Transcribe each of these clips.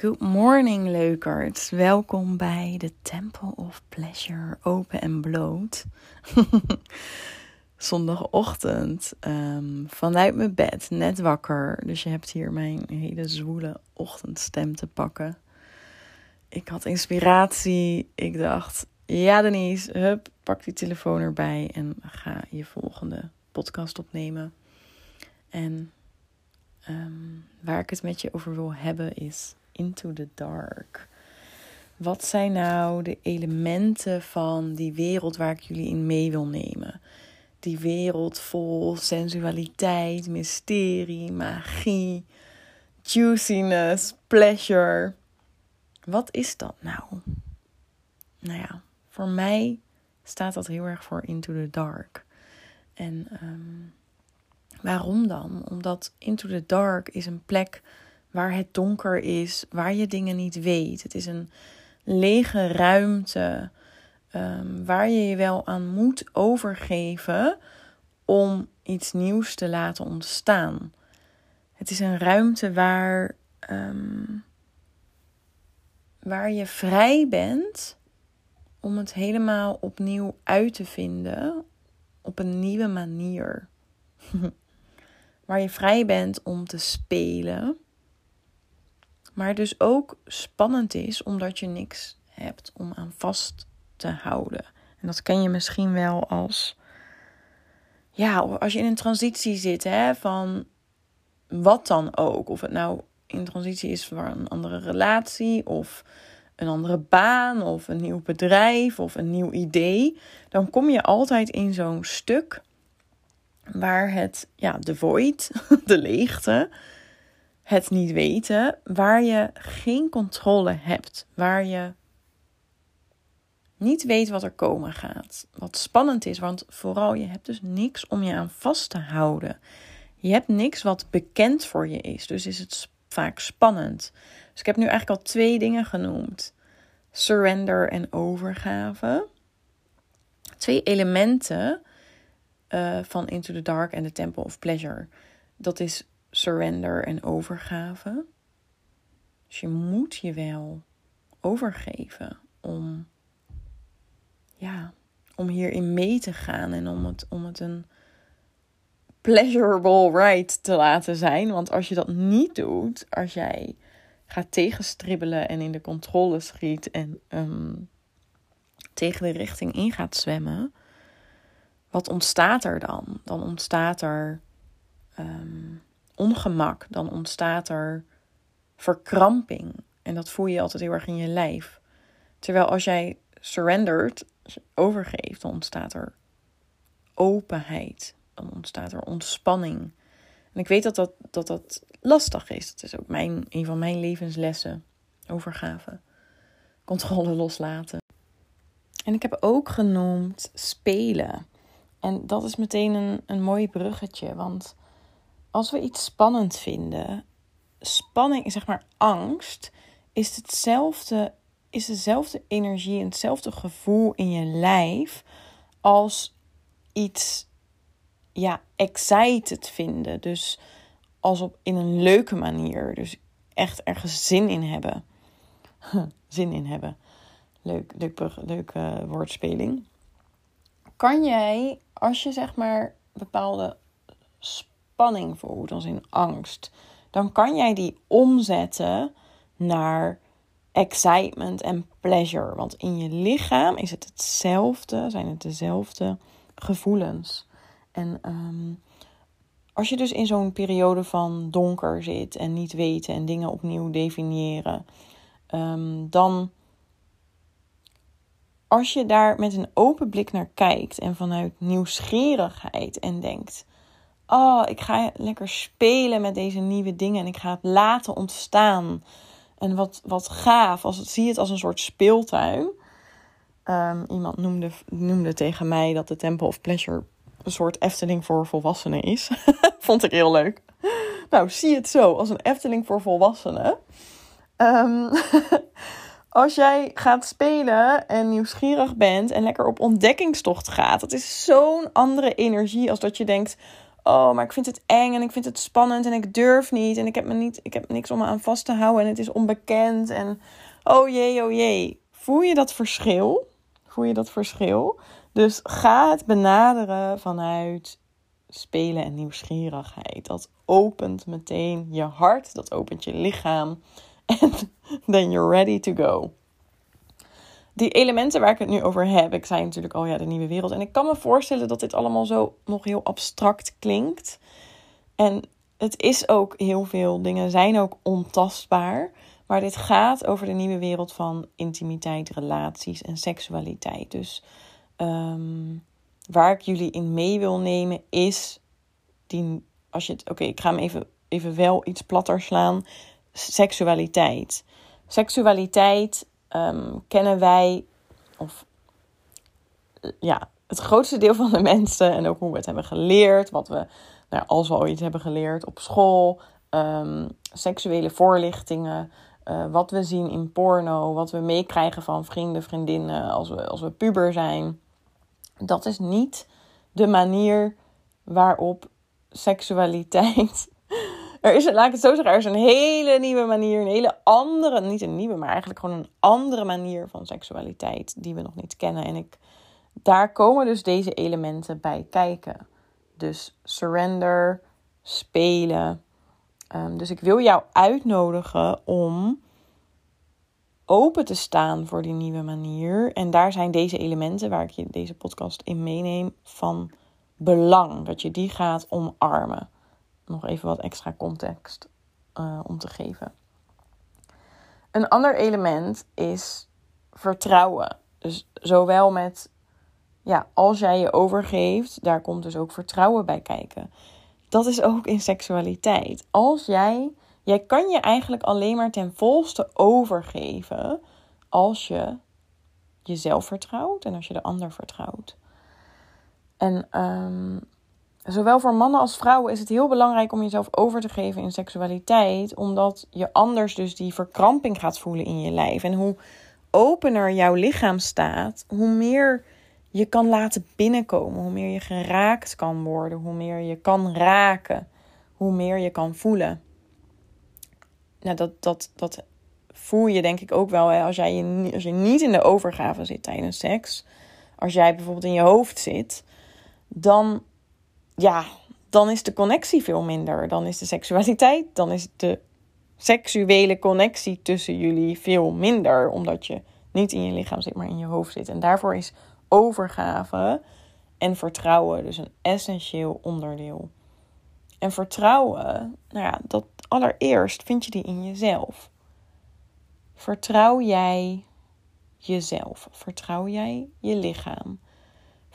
Good morning, leukert. Welkom bij de Temple of Pleasure, open en bloot. Zondagochtend, um, vanuit mijn bed, net wakker. Dus je hebt hier mijn hele zwoele ochtendstem te pakken. Ik had inspiratie. Ik dacht, ja Denise, hup, pak die telefoon erbij en ga je volgende podcast opnemen. En um, waar ik het met je over wil hebben is Into the Dark. Wat zijn nou de elementen van die wereld waar ik jullie in mee wil nemen? Die wereld vol sensualiteit, mysterie, magie, juiciness, pleasure. Wat is dat nou? Nou ja, voor mij staat dat heel erg voor Into the Dark. En um, waarom dan? Omdat Into the Dark is een plek waar het donker is, waar je dingen niet weet. Het is een lege ruimte um, waar je je wel aan moet overgeven om iets nieuws te laten ontstaan. Het is een ruimte waar, um, waar je vrij bent om het helemaal opnieuw uit te vinden op een nieuwe manier. waar je vrij bent om te spelen maar dus ook spannend is omdat je niks hebt om aan vast te houden. En dat ken je misschien wel als. Ja, als je in een transitie zit, hè, van wat dan ook. Of het nou in transitie is voor een andere relatie, of een andere baan, of een nieuw bedrijf, of een nieuw idee. Dan kom je altijd in zo'n stuk waar het, ja, de void, de leegte, het niet weten, waar je geen controle hebt, waar je niet weet wat er komen gaat. Wat spannend is, want vooral je hebt dus niks om je aan vast te houden. Je hebt niks wat bekend voor je is, dus is het vaak spannend. Dus ik heb nu eigenlijk al twee dingen genoemd: surrender en overgave. Twee elementen uh, van Into the Dark en the Temple of Pleasure. Dat is surrender en overgave. Dus je moet je wel overgeven om, ja, om hierin mee te gaan en om het, om het een pleasurable ride te laten zijn. Want als je dat niet doet, als jij gaat tegenstribbelen en in de controle schiet en um, tegen de richting in gaat zwemmen, wat ontstaat er dan? Dan ontstaat er um, ongemak, dan ontstaat er verkramping. En dat voel je altijd heel erg in je lijf. Terwijl als jij surrendert, overgeeft, dan ontstaat er openheid. Dan ontstaat er ontspanning. En ik weet dat dat, dat, dat lastig is. Het is ook mijn, een van mijn levenslessen. Overgave. Controle loslaten. En ik heb ook genoemd spelen. En dat is meteen een, een mooi bruggetje. Want als we iets spannend vinden, spanning, zeg maar angst, is hetzelfde, is dezelfde energie en hetzelfde gevoel in je lijf als iets, ja, excited vinden. Dus als op in een leuke manier. Dus echt ergens zin in hebben. zin in hebben. Leuk, leuk, leuke woordspeling. Kan jij, als je zeg maar bepaalde spanning voelt, als in angst, dan kan jij die omzetten naar excitement en pleasure. Want in je lichaam is het hetzelfde, zijn het dezelfde gevoelens. En ehm, als je dus in zo'n periode van donker zit en niet weten en dingen opnieuw definiëren, um, dan als je daar met een open blik naar kijkt en vanuit nieuwsgierigheid en denkt: oh, ik ga lekker spelen met deze nieuwe dingen en ik ga het laten ontstaan. En wat, wat gaaf, als zie het als een soort speeltuin. Um, iemand noemde, noemde tegen mij dat de Temple of Pleasure een soort Efteling voor volwassenen is. Vond ik heel leuk. Nou, zie het zo, als een Efteling voor volwassenen. Um, als jij gaat spelen en nieuwsgierig bent en lekker op ontdekkingstocht gaat, dat is zo'n andere energie als dat je denkt: oh, maar ik vind het eng en ik vind het spannend en ik durf niet en ik heb, me niet, ik heb niks om me aan vast te houden en het is onbekend en oh jee, oh jee. Voel je dat verschil? Voel je dat verschil? Dus ga het benaderen vanuit spelen en nieuwsgierigheid. Dat opent meteen je hart, dat opent je lichaam. En then you're ready to go. Die elementen waar ik het nu over heb, ik zei natuurlijk al ja, de nieuwe wereld. En ik kan me voorstellen dat dit allemaal zo nog heel abstract klinkt. En het is ook heel veel dingen zijn ook ontastbaar. Maar dit gaat over de nieuwe wereld van intimiteit, relaties en seksualiteit. Dus ehm, waar ik jullie in mee wil nemen is die, als je het, oké, ik ga hem even, even wel iets platter slaan. Seksualiteit. Seksualiteit ehm, kennen wij, of ja, het grootste deel van de mensen en ook hoe we het hebben geleerd, wat we, nou, als we ooit hebben geleerd op school, um, seksuele voorlichtingen, uh, wat we zien in porno, wat we meekrijgen van vrienden, vriendinnen als we, als we puber zijn. Dat is niet de manier waarop seksualiteit. Is, laat ik het zo zeggen, er is een hele nieuwe manier, een hele andere, niet een nieuwe, maar eigenlijk gewoon een andere manier van seksualiteit die we nog niet kennen. En ik, daar komen dus deze elementen bij kijken. Dus surrender, spelen. Um, dus ik wil jou uitnodigen om open te staan voor die nieuwe manier. En daar zijn deze elementen waar ik je deze podcast in meeneem van belang. Dat je die gaat omarmen. Nog even wat extra context uh, om te geven. Een ander element is vertrouwen. Dus zowel met, ja, als jij je overgeeft, daar komt dus ook vertrouwen bij kijken. Dat is ook in seksualiteit. Als jij Jij kan je eigenlijk alleen maar ten volste overgeven als je jezelf vertrouwt en als je de ander vertrouwt. En um, zowel voor mannen als vrouwen is het heel belangrijk om jezelf over te geven in seksualiteit, omdat je anders dus die verkramping gaat voelen in je lijf. En hoe opener jouw lichaam staat, hoe meer je kan laten binnenkomen, hoe meer je geraakt kan worden, hoe meer je kan raken, hoe meer je kan voelen nou, dat, dat, dat voel je denk ik ook wel als, jij als je niet in de overgave zit tijdens seks. Als jij bijvoorbeeld in je hoofd zit, dan, ja, dan is de connectie veel minder. Dan is de seksualiteit, dan is de seksuele connectie tussen jullie veel minder. Omdat je niet in je lichaam zit, maar in je hoofd zit. En daarvoor is overgave en vertrouwen dus een essentieel onderdeel. En vertrouwen, nou ja, dat allereerst vind je die in jezelf. Vertrouw jij jezelf? Vertrouw jij je lichaam?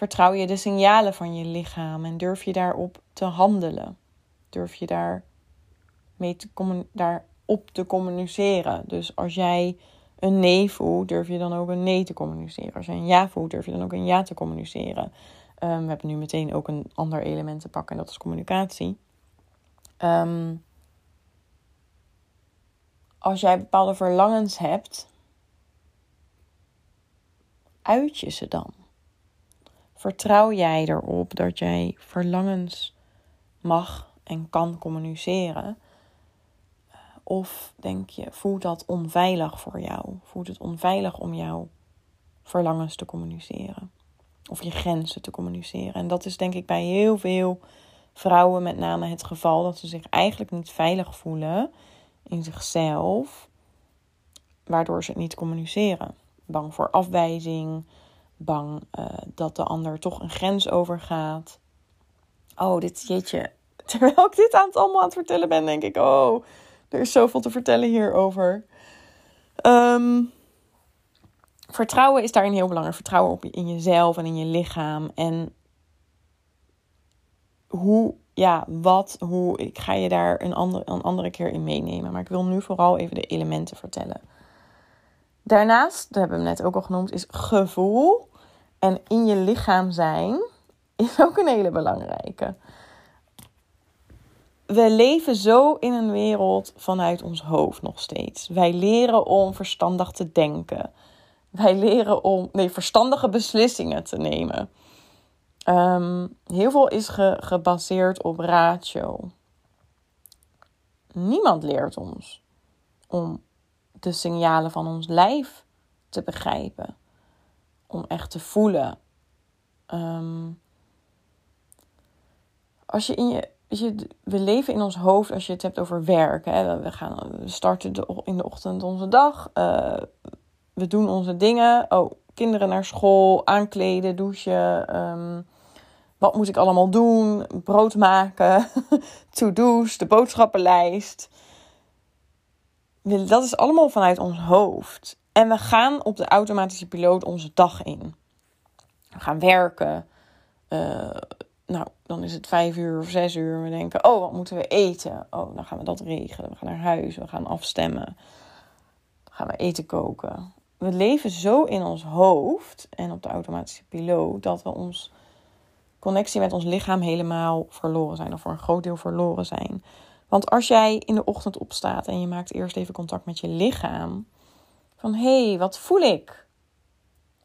Vertrouw je de signalen van je lichaam en durf je daarop te handelen? Durf je daar mee te daarop te communiceren? Dus als jij een nee voelt, durf je dan ook een nee te communiceren. Als je een ja voelt, durf je dan ook een ja te communiceren. Um, we hebben nu meteen ook een ander element te pakken en dat is communicatie. Um, als jij bepaalde verlangens hebt, uit je ze dan? Vertrouw jij erop dat jij verlangens mag en kan communiceren? Of denk je, voelt dat onveilig voor jou? Voelt het onveilig om jouw verlangens te communiceren? Of je grenzen te communiceren? En dat is denk ik bij heel veel vrouwen met name het geval dat ze zich eigenlijk niet veilig voelen in zichzelf, waardoor ze het niet communiceren. Bang voor afwijzing, bang uh, dat de ander toch een grens overgaat. Oh, dit jeetje. Terwijl ik dit aan het allemaal aan het vertellen ben, denk ik: oh, er is zoveel te vertellen hierover. Um, vertrouwen is daarin heel belangrijk. Vertrouwen op in jezelf en in je lichaam. En hoe ja, wat, hoe, ik ga je daar een andere, een andere keer in meenemen. Maar ik wil nu vooral even de elementen vertellen. Daarnaast, dat hebben we net ook al genoemd, is gevoel en in je lichaam zijn is ook een hele belangrijke. We leven zo in een wereld vanuit ons hoofd nog steeds. Wij leren om verstandig te denken. Wij leren om nee, verstandige beslissingen te nemen. Ehm, heel veel is gebaseerd op ratio. Niemand leert ons om de signalen van ons lijf te begrijpen. Om echt te voelen. Ehm, als je in je, je, we leven in ons hoofd als je het hebt over werk. Hè. We, gaan, we starten de, in de ochtend onze dag. Uh, we doen onze dingen. Oh, kinderen naar school, aankleden, douchen. Um, wat moet ik allemaal doen? Brood maken, to-do's, de boodschappenlijst. Dat is allemaal vanuit ons hoofd. En we gaan op de automatische piloot onze dag in. We gaan werken. Uh, nou, dan is het vijf uur of zes uur. We denken, oh, wat moeten we eten? Oh, dan gaan we dat regelen. We gaan naar huis, we gaan afstemmen. Gaan we eten koken. We leven zo in ons hoofd en op de automatische piloot dat we ons connectie met ons lichaam helemaal verloren zijn, of voor een groot deel verloren zijn. Want als jij in de ochtend opstaat en je maakt eerst even contact met je lichaam, van hé, hey, wat voel ik?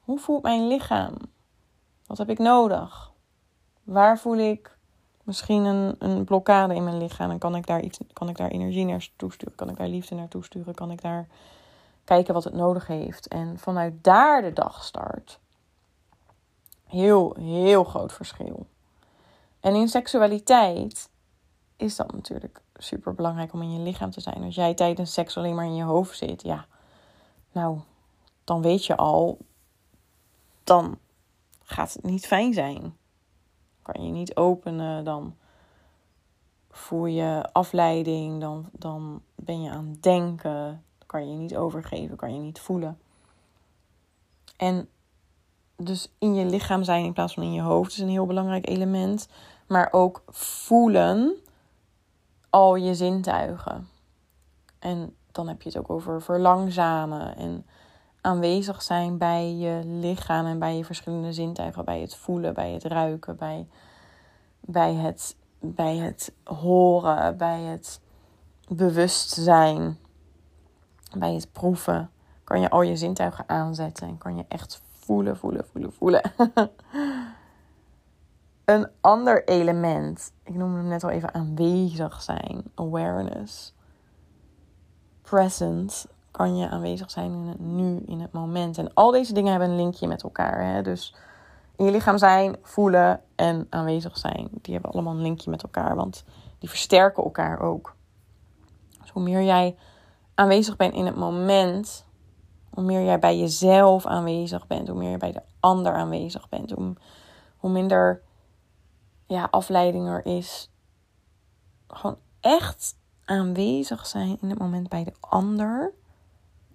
Hoe voelt mijn lichaam? Wat heb ik nodig? Waar voel ik misschien een, een blokkade in mijn lichaam? En kan ik daar iets, kan ik daar energie naartoe sturen? Kan ik daar liefde naartoe sturen? Kan ik daar kijken wat het nodig heeft? En vanuit daar de dag start heel, heel groot verschil. En in seksualiteit is dat natuurlijk super belangrijk om in je lichaam te zijn. Als jij tijdens seks alleen maar in je hoofd zit, ja, nou, dan weet je al, dan gaat het niet fijn zijn. Kan je niet openen, dan voel je afleiding, dan, dan ben je aan het denken, kan je niet overgeven, kan je niet voelen. En dus in je lichaam zijn in plaats van in je hoofd is een heel belangrijk element. Maar ook voelen al je zintuigen. En dan heb je het ook over verlangzamen en aanwezig zijn bij je lichaam en bij je verschillende zintuigen. Bij het voelen, bij het ruiken, bij, bij, het, bij het horen, bij het bewustzijn, bij het proeven. Kan je al je zintuigen aanzetten en kan je echt voelen, voelen, voelen, voelen. een ander element, ik noemde hem net al even aanwezig zijn, awareness. Present kan je aanwezig zijn in het nu, in het moment. En al deze dingen hebben een linkje met elkaar. Hè? Dus in je lichaam zijn, voelen en aanwezig zijn, die hebben allemaal een linkje met elkaar, want die versterken elkaar ook. Dus hoe meer jij aanwezig bent in het moment, hoe meer jij bij jezelf aanwezig bent, hoe meer je bij de ander aanwezig bent, hoe, hoe minder ja, afleiding er is. Gewoon echt aanwezig zijn in het moment bij de ander.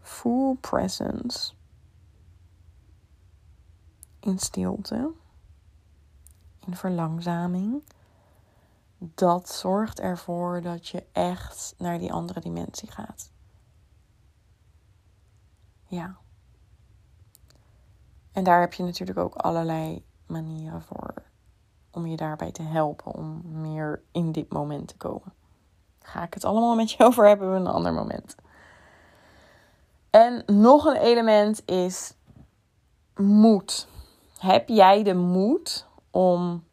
Full presence. In stilte. In verlangzaming. Dat zorgt ervoor dat je echt naar die andere dimensie gaat. Ja. En daar heb je natuurlijk ook allerlei manieren voor om je daarbij te helpen om meer in dit moment te komen. Ga ik het allemaal met je over hebben we een ander moment. En nog een element is moed. Heb jij de moed om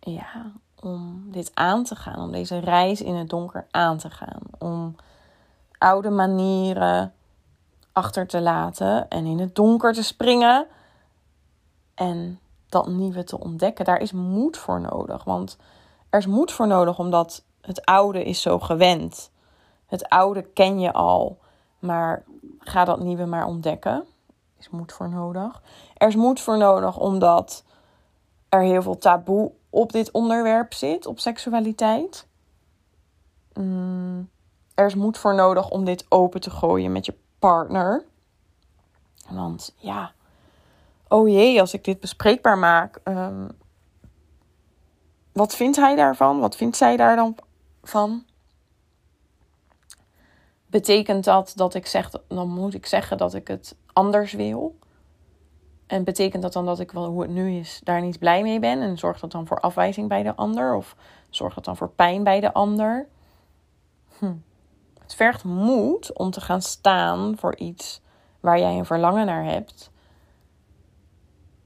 ja, om dit aan te gaan, om deze reis in het donker aan te gaan, om oude manieren achter te laten en in het donker te springen en dat nieuwe te ontdekken. Daar is moed voor nodig, want er is moed voor nodig omdat het oude is zo gewend. Het oude ken je al, maar ga dat nieuwe maar ontdekken. Is moed voor nodig. Er is moed voor nodig omdat er heel veel taboe op dit onderwerp zit, op seksualiteit. Mm er is moed voor nodig om dit open te gooien met je partner. Want ja, oh jee, als ik dit bespreekbaar maak, um, wat vindt hij daarvan? Wat vindt zij daar dan van? Betekent dat dat ik zeg, dan moet ik zeggen dat ik het anders wil? En betekent dat dan dat ik wel hoe het nu is daar niet blij mee ben? En zorgt dat dan voor afwijzing bij de ander? Of zorgt dat dan voor pijn bij de ander? Hm. Het vergt moed om te gaan staan voor iets waar jij een verlangen naar hebt.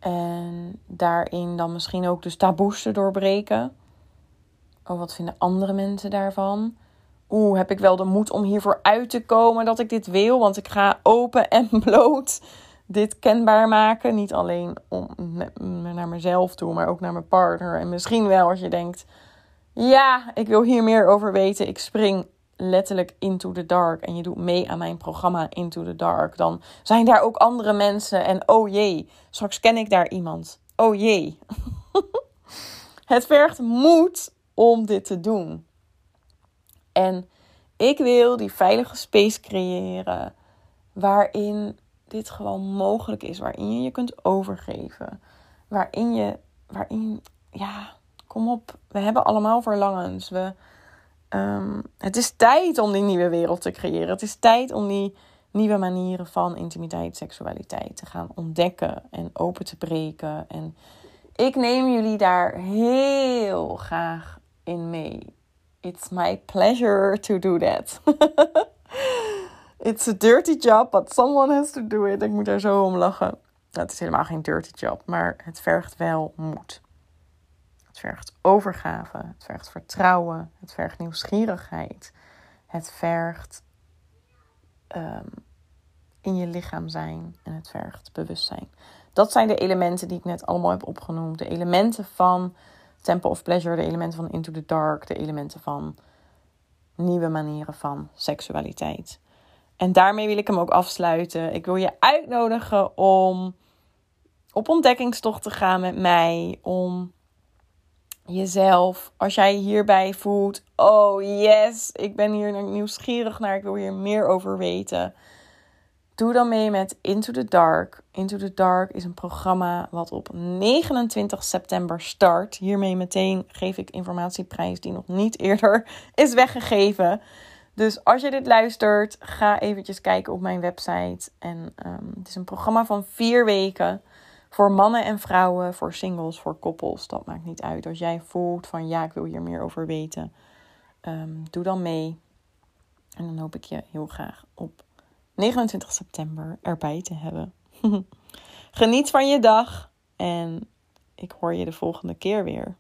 En daarin dan misschien ook dus taboes te doorbreken. Oh, wat vinden andere mensen daarvan? Oeh, heb ik wel de moed om hiervoor uit te komen dat ik dit wil? Want ik ga open en bloot dit kenbaar maken. Niet alleen om, naar mezelf toe, maar ook naar mijn partner. En misschien wel als je denkt: ja, ik wil hier meer over weten. Ik spring letterlijk into the dark. En je doet mee aan mijn programma Into the Dark. Dan zijn daar ook andere mensen. En oh jee, straks ken ik daar iemand. Oh jee. Het vergt moed om dit te doen. En ik wil die veilige space creëren waarin dit gewoon mogelijk is, waarin je je kunt overgeven, waarin je, waarin, ja, kom op, we hebben allemaal verlangens. We, um, het is tijd om die nieuwe wereld te creëren. Het is tijd om die nieuwe manieren van intimiteit, seksualiteit te gaan ontdekken en open te breken. En ik neem jullie daar heel graag in mee. It's my pleasure to do that. It's a dirty job, but someone has to do it. Ik moet daar zo om lachen. Nou, het is helemaal geen dirty job, maar het vergt wel moed. Het vergt overgave, het vergt vertrouwen, het vergt nieuwsgierigheid. Het vergt um, in je lichaam zijn en het vergt bewustzijn. Dat zijn de elementen die ik net allemaal heb opgenoemd. De elementen van Temple of Pleasure, de elementen van Into the Dark, de elementen van nieuwe manieren van seksualiteit. En daarmee wil ik hem ook afsluiten. Ik wil je uitnodigen om op ontdekkingstocht te gaan met mij. Om jezelf, als jij hierbij voelt, oh yes, ik ben hier nieuwsgierig naar, ik wil hier meer over weten Doe dan mee met Into the Dark. Into the Dark is een programma wat op 29 september start. Hiermee meteen geef ik informatieprijs die nog niet eerder is weggegeven. Dus als je dit luistert, ga eventjes kijken op mijn website. En um, het is een programma van vier weken voor mannen en vrouwen, voor singles, voor koppels. Dat maakt niet uit. Als jij voelt van ja, ik wil hier meer over weten, um, doe dan mee. En dan hoop ik je heel graag op 29 september erbij te hebben. Geniet van je dag en ik hoor je de volgende keer weer.